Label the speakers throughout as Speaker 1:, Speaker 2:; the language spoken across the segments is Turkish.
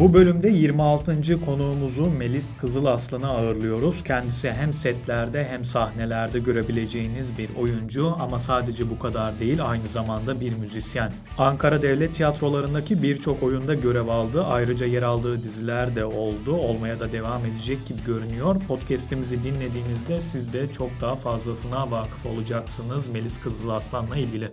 Speaker 1: Bu bölümde 26. konuğumuzu Melis Kızılaslan'ı ağırlıyoruz. Kendisi hem setlerde hem sahnelerde görebileceğiniz bir oyuncu ama sadece bu kadar değil aynı zamanda bir müzisyen. Ankara Devlet Tiyatrolarındaki birçok oyunda görev aldı. Ayrıca yer aldığı diziler de oldu. Olmaya da devam edecek gibi görünüyor. Podcast'imizi dinlediğinizde siz de çok daha fazlasına vakıf olacaksınız Melis Kızılaslan'la ilgili.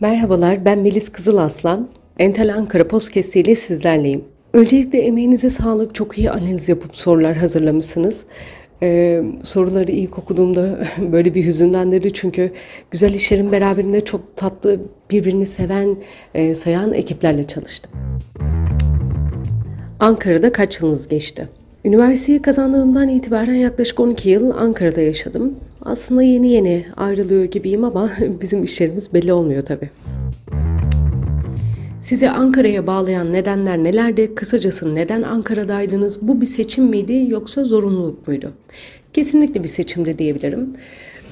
Speaker 2: Merhabalar ben Melis Kızılaslan. Entel Ankara Podcast ile sizlerleyim. Öncelikle emeğinize sağlık. Çok iyi analiz yapıp sorular hazırlamışsınız. Ee, soruları ilk okuduğumda böyle bir hüzünlendirdi çünkü güzel işlerin beraberinde çok tatlı, birbirini seven, e, sayan ekiplerle çalıştım. Ankara'da kaç yılınız geçti? Üniversiteyi kazandığımdan itibaren yaklaşık 12 yıl Ankara'da yaşadım. Aslında yeni yeni ayrılıyor gibiyim ama bizim işlerimiz belli olmuyor tabii. Sizi Ankara'ya bağlayan nedenler nelerdi? Kısacası neden Ankara'daydınız? Bu bir seçim miydi yoksa zorunluluk muydu? Kesinlikle bir seçimde diyebilirim.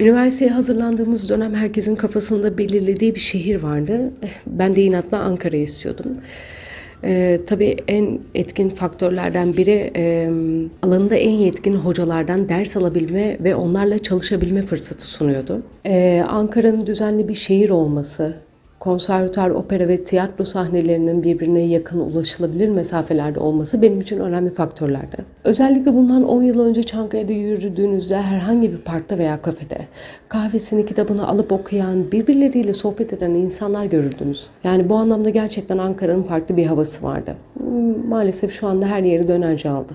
Speaker 2: Üniversiteye hazırlandığımız dönem herkesin kafasında belirlediği bir şehir vardı. Ben de inatla Ankara istiyordum. Ee, tabii en etkin faktörlerden biri e, alanında en yetkin hocalardan ders alabilme ve onlarla çalışabilme fırsatı sunuyordu. Ee, Ankara'nın düzenli bir şehir olması, konservatuar, opera ve tiyatro sahnelerinin birbirine yakın ulaşılabilir mesafelerde olması benim için önemli faktörlerdi. Özellikle bundan 10 yıl önce Çankaya'da yürüdüğünüzde herhangi bir parkta veya kafede kahvesini, kitabını alıp okuyan, birbirleriyle sohbet eden insanlar görürdünüz. Yani bu anlamda gerçekten Ankara'nın farklı bir havası vardı. Hmm, maalesef şu anda her yeri dönerce aldı.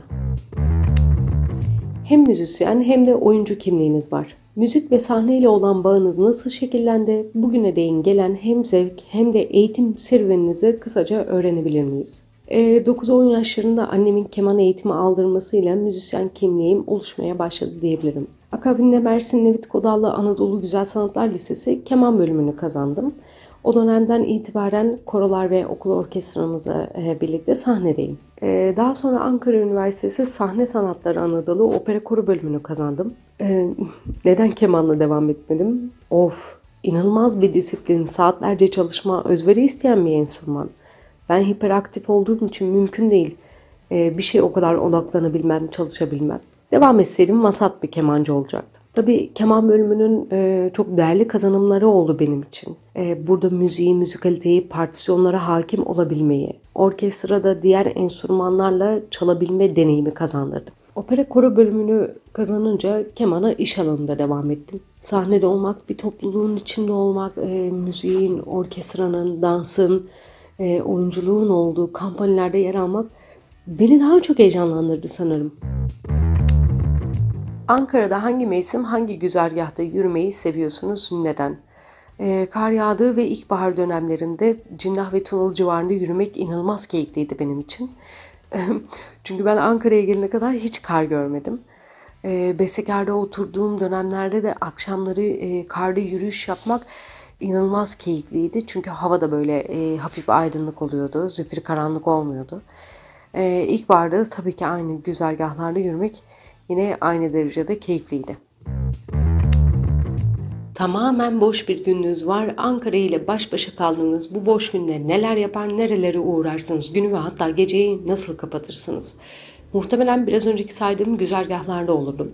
Speaker 2: Hem müzisyen hem de oyuncu kimliğiniz var. Müzik ve sahneyle olan bağınız nasıl şekillendi? Bugüne değin gelen hem zevk hem de eğitim serüveninizi kısaca öğrenebilir miyiz? E, ee, 9-10 yaşlarında annemin keman eğitimi aldırmasıyla müzisyen kimliğim oluşmaya başladı diyebilirim. Akabinde Mersin Nevit Kodallı Anadolu Güzel Sanatlar Lisesi keman bölümünü kazandım. O dönemden itibaren korolar ve okul orkestramızla e, birlikte sahnedeyim. E, daha sonra Ankara Üniversitesi Sahne Sanatları Anadolu Opera Koro bölümünü kazandım. E, neden kemanla devam etmedim? Of, inanılmaz bir disiplin, saatlerce çalışma, özveri isteyen bir enstrüman. Ben hiperaktif olduğum için mümkün değil bir şey o kadar odaklanabilmem, çalışabilmem. Devam etseydim vasat bir kemancı olacaktım. Tabii keman bölümünün e, çok değerli kazanımları oldu benim için. E, burada müziği, müzikaliteyi, partisyonlara hakim olabilmeyi, orkestrada diğer enstrümanlarla çalabilme deneyimi kazandırdı. Opera koro bölümünü kazanınca kemana iş alanında devam ettim. Sahnede olmak, bir topluluğun içinde olmak, e, müziğin, orkestranın, dansın, e, oyunculuğun olduğu kampanyalarda yer almak beni daha çok heyecanlandırdı sanırım. Ankara'da hangi mevsim, hangi güzergahta yürümeyi seviyorsunuz, neden? Ee, kar yağdığı ve ilkbahar dönemlerinde Cinnah ve Tunalı civarında yürümek inanılmaz keyifliydi benim için. Çünkü ben Ankara'ya gelene kadar hiç kar görmedim. Ee, Besekar'da oturduğum dönemlerde de akşamları e, karda yürüyüş yapmak inanılmaz keyifliydi. Çünkü hava da böyle e, hafif aydınlık oluyordu, zifiri karanlık olmuyordu. Ee, ilkbaharda tabii ki aynı güzergahlarda yürümek yine aynı derecede keyifliydi. Tamamen boş bir gününüz var. Ankara ile baş başa kaldığınız bu boş günde neler yapar, nerelere uğrarsınız, günü ve hatta geceyi nasıl kapatırsınız? Muhtemelen biraz önceki saydığım güzergahlarda olurdum.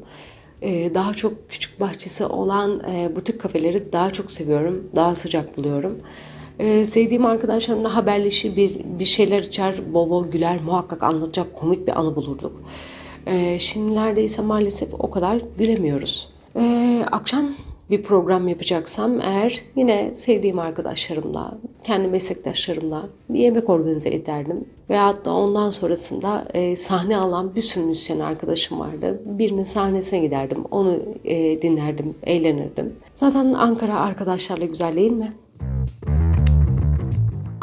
Speaker 2: Ee, daha çok küçük bahçesi olan e, butik kafeleri daha çok seviyorum, daha sıcak buluyorum. Ee, sevdiğim arkadaşlarımla haberleşir, bir, bir şeyler içer, bol bol güler, muhakkak anlatacak komik bir anı bulurduk. E, şimdilerde ise maalesef o kadar gülemiyoruz. E, akşam bir program yapacaksam eğer yine sevdiğim arkadaşlarımla, kendi meslektaşlarımla bir yemek organize ederdim. Veyahut da ondan sonrasında e, sahne alan bir sürü müzisyen arkadaşım vardı. Birinin sahnesine giderdim, onu e, dinlerdim, eğlenirdim. Zaten Ankara arkadaşlarla güzel değil mi?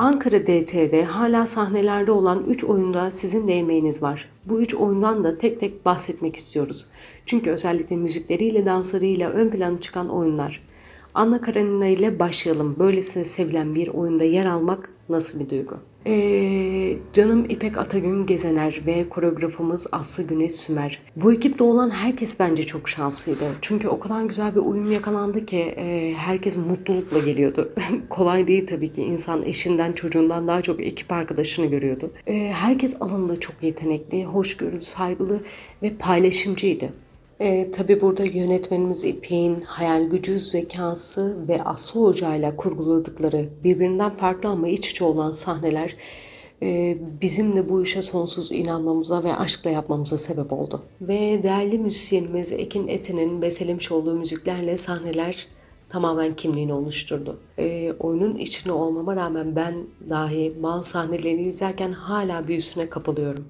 Speaker 2: Ankara DT'de hala sahnelerde olan 3 oyunda sizin de emeğiniz var. Bu 3 oyundan da tek tek bahsetmek istiyoruz. Çünkü özellikle müzikleriyle, danslarıyla ön plana çıkan oyunlar. Anna Karenina ile başlayalım. Böylesine sevilen bir oyunda yer almak nasıl bir duygu? Ee, canım İpek Atagün Gezener ve koreografımız Aslı Güneş Sümer. Bu ekipte olan herkes bence çok şanslıydı. Çünkü o kadar güzel bir uyum yakalandı ki e, herkes mutlulukla geliyordu. Kolay değil tabii ki insan eşinden çocuğundan daha çok ekip arkadaşını görüyordu. E, herkes alanında çok yetenekli, hoşgörülü, saygılı ve paylaşımcıydı. E, tabii burada yönetmenimiz İpek'in hayal gücü, zekası ve Aslı Hoca ile kurguladıkları birbirinden farklı ama iç içe olan sahneler e, bizim de bu işe sonsuz inanmamıza ve aşkla yapmamıza sebep oldu. Ve değerli müzisyenimiz Ekin Eten'in beselemiş olduğu müziklerle sahneler tamamen kimliğini oluşturdu. E, oyunun içine olmama rağmen ben dahi bazı sahnelerini izlerken hala büyüsüne kapılıyorum.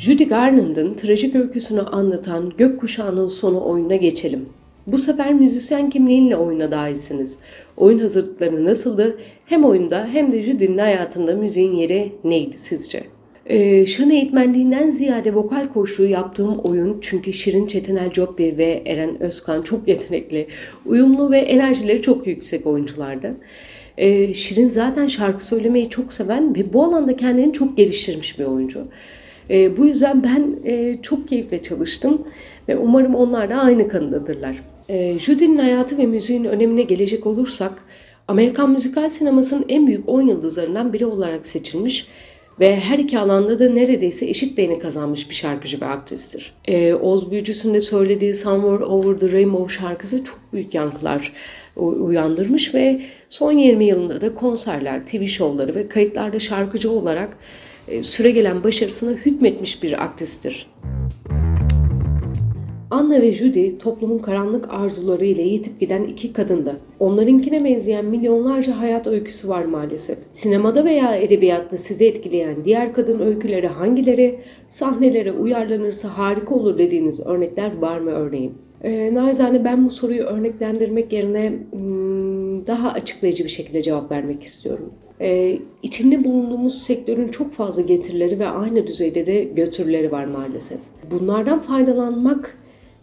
Speaker 2: Judy Garland'ın trajik öyküsünü anlatan Gökkuşağı'nın sonu oyuna geçelim. Bu sefer müzisyen kimliğinle oyuna dahilsiniz. Oyun hazırlıkları nasıldı? Hem oyunda hem de Judy'nin hayatında müziğin yeri neydi sizce? Ee, şan eğitmenliğinden ziyade vokal koşuğu yaptığım oyun çünkü Şirin Çetinel Coppi ve Eren Özkan çok yetenekli, uyumlu ve enerjileri çok yüksek oyunculardı. Ee, Şirin zaten şarkı söylemeyi çok seven ve bu alanda kendini çok geliştirmiş bir oyuncu. E, bu yüzden ben e, çok keyifle çalıştım ve umarım onlar da aynı kanıdadırlar. E, Judy'nin hayatı ve müziğin önemine gelecek olursak, Amerikan müzikal sinemasının en büyük 10 yıldızlarından biri olarak seçilmiş ve her iki alanda da neredeyse eşit beğeni kazanmış bir şarkıcı ve aktristir. E, Oz Büyücüsü'nde söylediği Somewhere Over the Rainbow şarkısı çok büyük yankılar uyandırmış ve son 20 yılında da konserler, TV şovları ve kayıtlarda şarkıcı olarak e, süre gelen başarısına hükmetmiş bir aktristir. Anna ve Judy toplumun karanlık arzuları ile yitip giden iki kadındı. Onlarınkine benzeyen milyonlarca hayat öyküsü var maalesef. Sinemada veya edebiyatta sizi etkileyen diğer kadın öyküleri hangileri, sahnelere uyarlanırsa harika olur dediğiniz örnekler var mı örneğin? Ee, naizane ben bu soruyu örneklendirmek yerine hmm, daha açıklayıcı bir şekilde cevap vermek istiyorum e, içinde bulunduğumuz sektörün çok fazla getirileri ve aynı düzeyde de götürüleri var maalesef. Bunlardan faydalanmak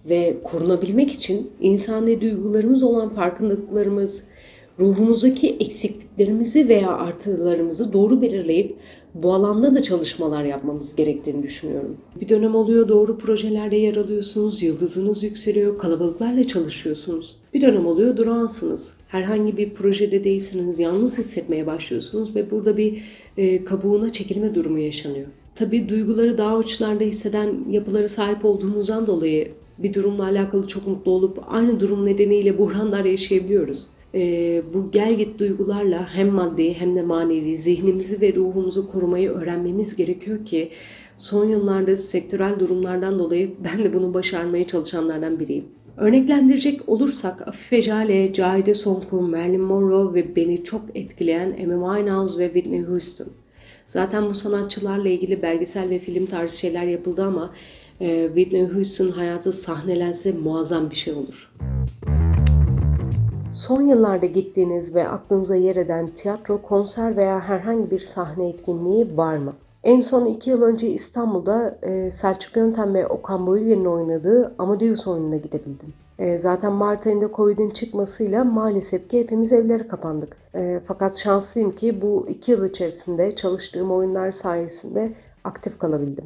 Speaker 2: ve korunabilmek için insani duygularımız olan farkındalıklarımız, ruhumuzdaki eksikliklerimizi veya artılarımızı doğru belirleyip bu alanda da çalışmalar yapmamız gerektiğini düşünüyorum. Bir dönem oluyor doğru projelerde yer alıyorsunuz, yıldızınız yükseliyor, kalabalıklarla çalışıyorsunuz. Bir dönem oluyor durağansınız. Herhangi bir projede değilsiniz, yalnız hissetmeye başlıyorsunuz ve burada bir e, kabuğuna çekilme durumu yaşanıyor. Tabii duyguları daha uçlarda hisseden yapılara sahip olduğunuzdan dolayı bir durumla alakalı çok mutlu olup aynı durum nedeniyle buhranlar yaşayabiliyoruz e, bu gel git duygularla hem maddi hem de manevi zihnimizi ve ruhumuzu korumayı öğrenmemiz gerekiyor ki son yıllarda sektörel durumlardan dolayı ben de bunu başarmaya çalışanlardan biriyim. Örneklendirecek olursak Afife Jale, Cahide Sonku, Marilyn Monroe ve beni çok etkileyen Amy Winehouse ve Whitney Houston. Zaten bu sanatçılarla ilgili belgesel ve film tarzı şeyler yapıldı ama e, Whitney Houston hayatı sahnelense muazzam bir şey olur. Son yıllarda gittiğiniz ve aklınıza yer eden tiyatro, konser veya herhangi bir sahne etkinliği var mı? En son iki yıl önce İstanbul'da e, Selçuk Yöntem ve Okan Bayülgen'in oynadığı Amadeus oyununa gidebildim. E, zaten Mart ayında Covid'in çıkmasıyla maalesef ki hepimiz evlere kapandık. E, fakat şanslıyım ki bu iki yıl içerisinde çalıştığım oyunlar sayesinde aktif kalabildim.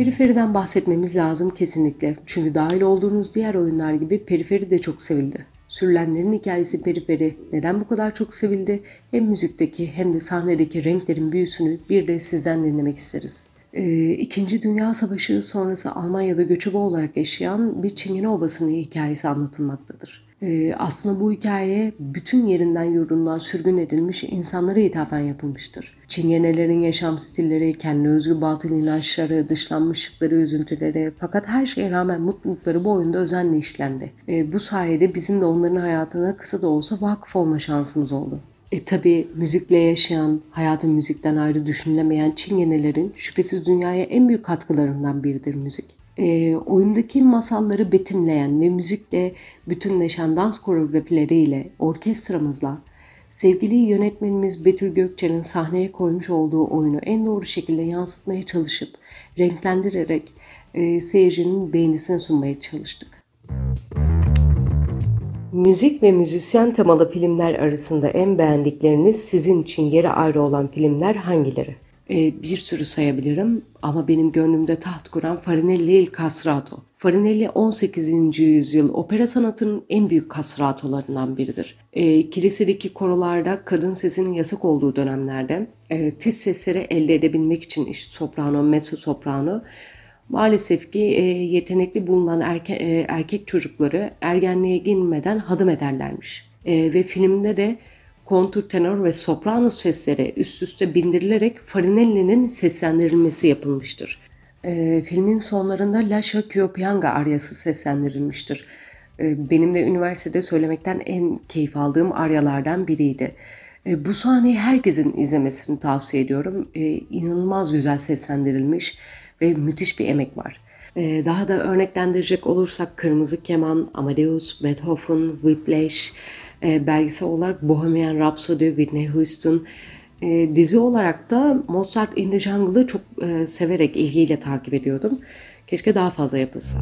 Speaker 2: Periferiden bahsetmemiz lazım kesinlikle. Çünkü dahil olduğunuz diğer oyunlar gibi Periferi de çok sevildi. Sürülenlerin hikayesi Periferi neden bu kadar çok sevildi? Hem müzikteki hem de sahnedeki renklerin büyüsünü bir de sizden dinlemek isteriz. Ee, İkinci Dünya Savaşı sonrası Almanya'da göçebe olarak yaşayan bir Çingene obasının hikayesi anlatılmaktadır. Ee, aslında bu hikaye bütün yerinden yurdundan sürgün edilmiş insanlara ithafen yapılmıştır. Çingenelerin yaşam stilleri, kendi özgü batıl inançları, dışlanmışlıkları, üzüntüleri fakat her şeye rağmen mutlulukları bu oyunda özenle işlendi. Ee, bu sayede bizim de onların hayatına kısa da olsa vakıf olma şansımız oldu. E tabi müzikle yaşayan, hayatı müzikten ayrı düşünülemeyen Çingenelerin şüphesiz dünyaya en büyük katkılarından biridir müzik e, oyundaki masalları betimleyen ve müzikle bütünleşen dans koreografileriyle, orkestramızla, sevgili yönetmenimiz Betül Gökçer'in sahneye koymuş olduğu oyunu en doğru şekilde yansıtmaya çalışıp, renklendirerek e, seyircinin beğenisine sunmaya çalıştık. Müzik ve müzisyen temalı filmler arasında en beğendikleriniz sizin için yeri ayrı olan filmler hangileri? Ee, bir sürü sayabilirim ama benim gönlümde taht kuran Farinelli il Castrato. Farinelli 18. yüzyıl opera sanatının en büyük castratolarından biridir. E, kilisedeki korolarda kadın sesinin yasak olduğu dönemlerde e, tiz sesleri elde edebilmek için işte soprano, mezzo soprano maalesef ki e, yetenekli bulunan erke, e, erkek çocukları ergenliğe girmeden hadım ederlermiş. E, ve filmde de kontur, tenor ve soprano sesleri üst üste bindirilerek Farinelli'nin seslendirilmesi yapılmıştır. E, filmin sonlarında Lascia Kyopianga aryası seslendirilmiştir. E, benim de üniversitede söylemekten en keyif aldığım aryalardan biriydi. E, bu sahneyi herkesin izlemesini tavsiye ediyorum. E, inanılmaz güzel seslendirilmiş ve müthiş bir emek var. E, daha da örneklendirecek olursak Kırmızı Keman, Amadeus, Beethoven, Whiplash, e, belgesel olarak Bohemian Rhapsody, Whitney Houston, e, dizi olarak da Mozart in the Jungle'ı çok e, severek, ilgiyle takip ediyordum. Keşke daha fazla yapılsa.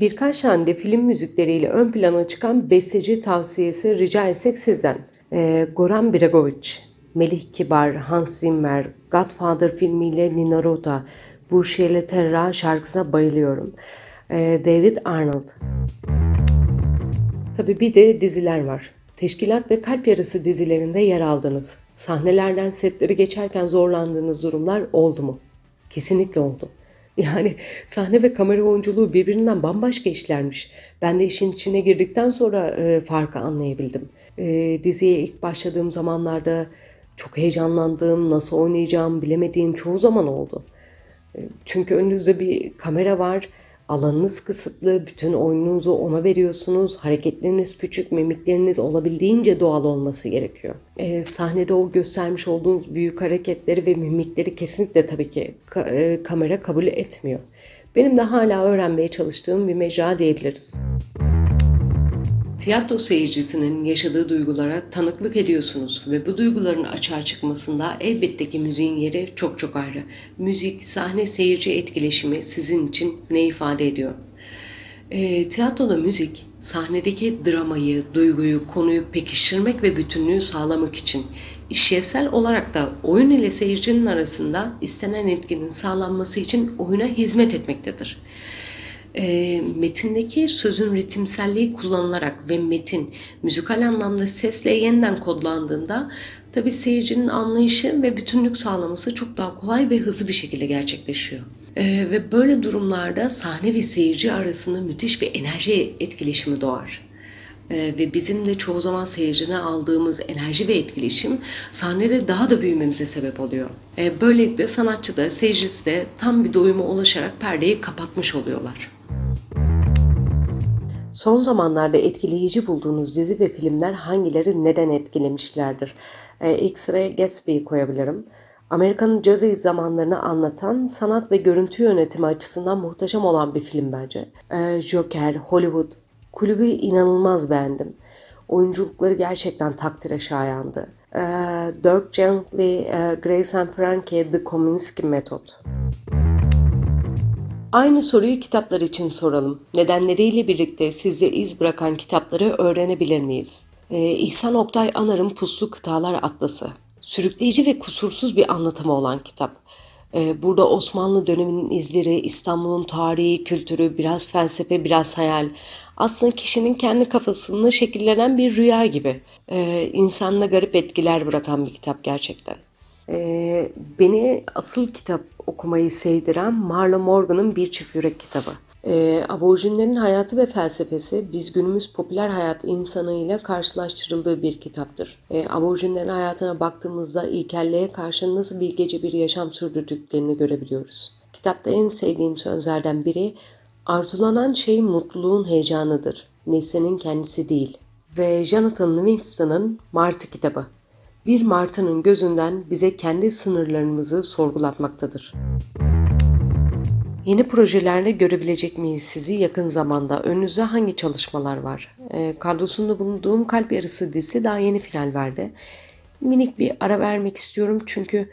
Speaker 2: Birkaç tane film müzikleriyle ön plana çıkan besteci tavsiyesi rica etsek sizden. E, Goran Bregovic, Melih Kibar, Hans Zimmer, Godfather filmiyle Nina Rota, Burşiyeli Terra şarkısına bayılıyorum. E, David Arnold. Tabii bir de diziler var. Teşkilat ve Kalp Yarısı dizilerinde yer aldınız. Sahnelerden setleri geçerken zorlandığınız durumlar oldu mu? Kesinlikle oldu. Yani sahne ve kamera oyunculuğu birbirinden bambaşka işlermiş. Ben de işin içine girdikten sonra e, farkı anlayabildim. E, diziye ilk başladığım zamanlarda çok heyecanlandığım, nasıl oynayacağım bilemediğim çoğu zaman oldu. E, çünkü önünüzde bir kamera var Alanınız kısıtlı, bütün oyununuzu ona veriyorsunuz. Hareketleriniz küçük, mimikleriniz olabildiğince doğal olması gerekiyor. Ee, sahnede o göstermiş olduğunuz büyük hareketleri ve mimikleri kesinlikle tabii ki ka- e, kamera kabul etmiyor. Benim de hala öğrenmeye çalıştığım bir mecra diyebiliriz. Tiyatro seyircisinin yaşadığı duygulara tanıklık ediyorsunuz ve bu duyguların açığa çıkmasında elbette ki müziğin yeri çok çok ayrı. Müzik, sahne seyirci etkileşimi sizin için ne ifade ediyor? E, tiyatroda müzik, sahnedeki dramayı, duyguyu, konuyu pekiştirmek ve bütünlüğü sağlamak için işlevsel olarak da oyun ile seyircinin arasında istenen etkinin sağlanması için oyuna hizmet etmektedir e, metindeki sözün ritimselliği kullanılarak ve metin müzikal anlamda sesle yeniden kodlandığında tabi seyircinin anlayışı ve bütünlük sağlaması çok daha kolay ve hızlı bir şekilde gerçekleşiyor. E, ve böyle durumlarda sahne ve seyirci arasında müthiş bir enerji etkileşimi doğar. E, ve bizim de çoğu zaman seyircine aldığımız enerji ve etkileşim sahnede daha da büyümemize sebep oluyor. E, böylelikle sanatçı da seyircisi de tam bir doyuma ulaşarak perdeyi kapatmış oluyorlar. Son zamanlarda etkileyici bulduğunuz dizi ve filmler hangileri neden etkilemişlerdir? Ee, ilk sıraya Gatsby'yi koyabilirim. Amerika'nın caz zamanlarını anlatan sanat ve görüntü yönetimi açısından muhteşem olan bir film bence. Ee, Joker, Hollywood, kulübü inanılmaz beğendim. Oyunculukları gerçekten takdire şayandı. Ee, Dirk Gently, e, Grace and Frankie, The Kominsky Method. Aynı soruyu kitaplar için soralım. Nedenleriyle birlikte size iz bırakan kitapları öğrenebilir miyiz? Ee, İhsan Oktay Anar'ın Puslu Kıtalar Atlası. Sürükleyici ve kusursuz bir anlatımı olan kitap. Ee, burada Osmanlı döneminin izleri, İstanbul'un tarihi, kültürü, biraz felsefe, biraz hayal. Aslında kişinin kendi kafasında şekillenen bir rüya gibi. Ee, insanla garip etkiler bırakan bir kitap gerçekten. Ee, beni asıl kitap okumayı sevdiren Marla Morgan'ın Bir Çift Yürek kitabı. Ee, aborjinlerin hayatı ve felsefesi biz günümüz popüler hayat insanıyla karşılaştırıldığı bir kitaptır. Ee, aborjinlerin hayatına baktığımızda ilkelliğe karşı nasıl bilgece bir yaşam sürdürdüklerini görebiliyoruz. Kitapta en sevdiğim sözlerden biri arzulanan şey mutluluğun heyecanıdır. Nesnenin kendisi değil. Ve Jonathan Livingston'ın Martı kitabı bir martının gözünden bize kendi sınırlarımızı sorgulatmaktadır. Yeni projelerde görebilecek miyiz sizi yakın zamanda? Önünüzde hangi çalışmalar var? E, kadrosunda bulunduğum Kalp Yarısı dizisi daha yeni final verdi. Minik bir ara vermek istiyorum çünkü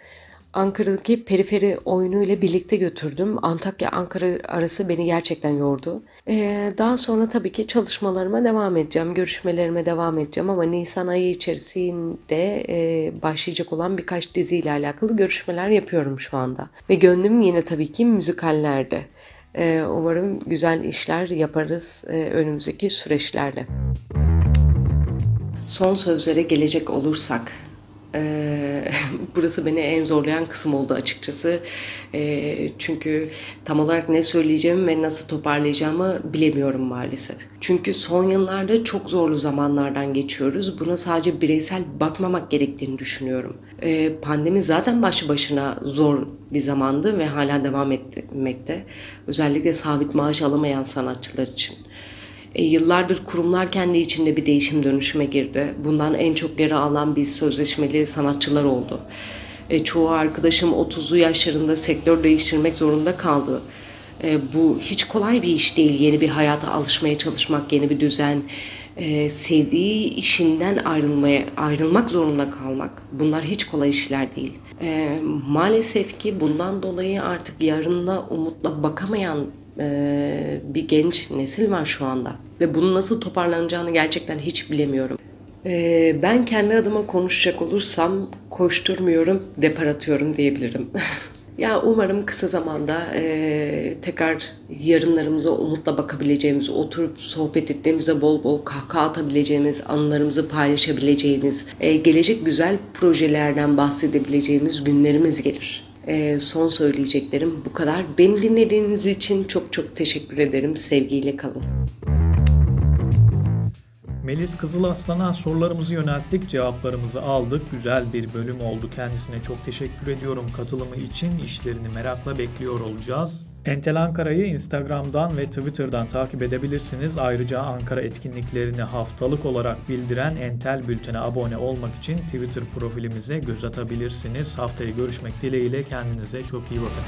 Speaker 2: Ankara'daki periferi oyunu ile birlikte götürdüm. Antakya-Ankara arası beni gerçekten yordu. Ee, daha sonra tabii ki çalışmalarıma devam edeceğim, görüşmelerime devam edeceğim ama Nisan ayı içerisinde e, başlayacak olan birkaç diziyle alakalı görüşmeler yapıyorum şu anda. Ve gönlüm yine tabii ki müzikallerde. Ee, umarım güzel işler yaparız e, önümüzdeki süreçlerde. Son sözlere gelecek olursak, ee, burası beni en zorlayan kısım oldu açıkçası. Ee, çünkü tam olarak ne söyleyeceğimi ve nasıl toparlayacağımı bilemiyorum maalesef. Çünkü son yıllarda çok zorlu zamanlardan geçiyoruz. Buna sadece bireysel bakmamak gerektiğini düşünüyorum. Ee, pandemi zaten başlı başına zor bir zamandı ve hala devam etmekte. Özellikle sabit maaş alamayan sanatçılar için. E, yıllardır kurumlar kendi içinde bir değişim dönüşüme girdi. Bundan en çok yara alan biz sözleşmeli sanatçılar oldu. E, çoğu arkadaşım 30'lu yaşlarında sektör değiştirmek zorunda kaldı. E, bu hiç kolay bir iş değil. Yeni bir hayata alışmaya çalışmak, yeni bir düzen, e, sevdiği işinden ayrılmaya ayrılmak zorunda kalmak. Bunlar hiç kolay işler değil. E, maalesef ki bundan dolayı artık yarınla umutla bakamayan e, bir genç nesil var şu anda. Ve bunun nasıl toparlanacağını gerçekten hiç bilemiyorum. E, ben kendi adıma konuşacak olursam koşturmuyorum, depar atıyorum diyebilirim. ya umarım kısa zamanda e, tekrar yarınlarımıza umutla bakabileceğimiz, oturup sohbet ettiğimizde bol bol kahkaha atabileceğimiz, anılarımızı paylaşabileceğimiz, e, gelecek güzel projelerden bahsedebileceğimiz günlerimiz gelir. E, son söyleyeceklerim bu kadar. Beni dinlediğiniz için çok çok teşekkür ederim. Sevgiyle kalın.
Speaker 1: Melis Kızılaslan'a sorularımızı yönelttik, cevaplarımızı aldık. Güzel bir bölüm oldu. Kendisine çok teşekkür ediyorum katılımı için. İşlerini merakla bekliyor olacağız. Entel Ankara'yı Instagram'dan ve Twitter'dan takip edebilirsiniz. Ayrıca Ankara etkinliklerini haftalık olarak bildiren Entel Bülten'e abone olmak için Twitter profilimize göz atabilirsiniz. Haftaya görüşmek dileğiyle kendinize çok iyi bakın.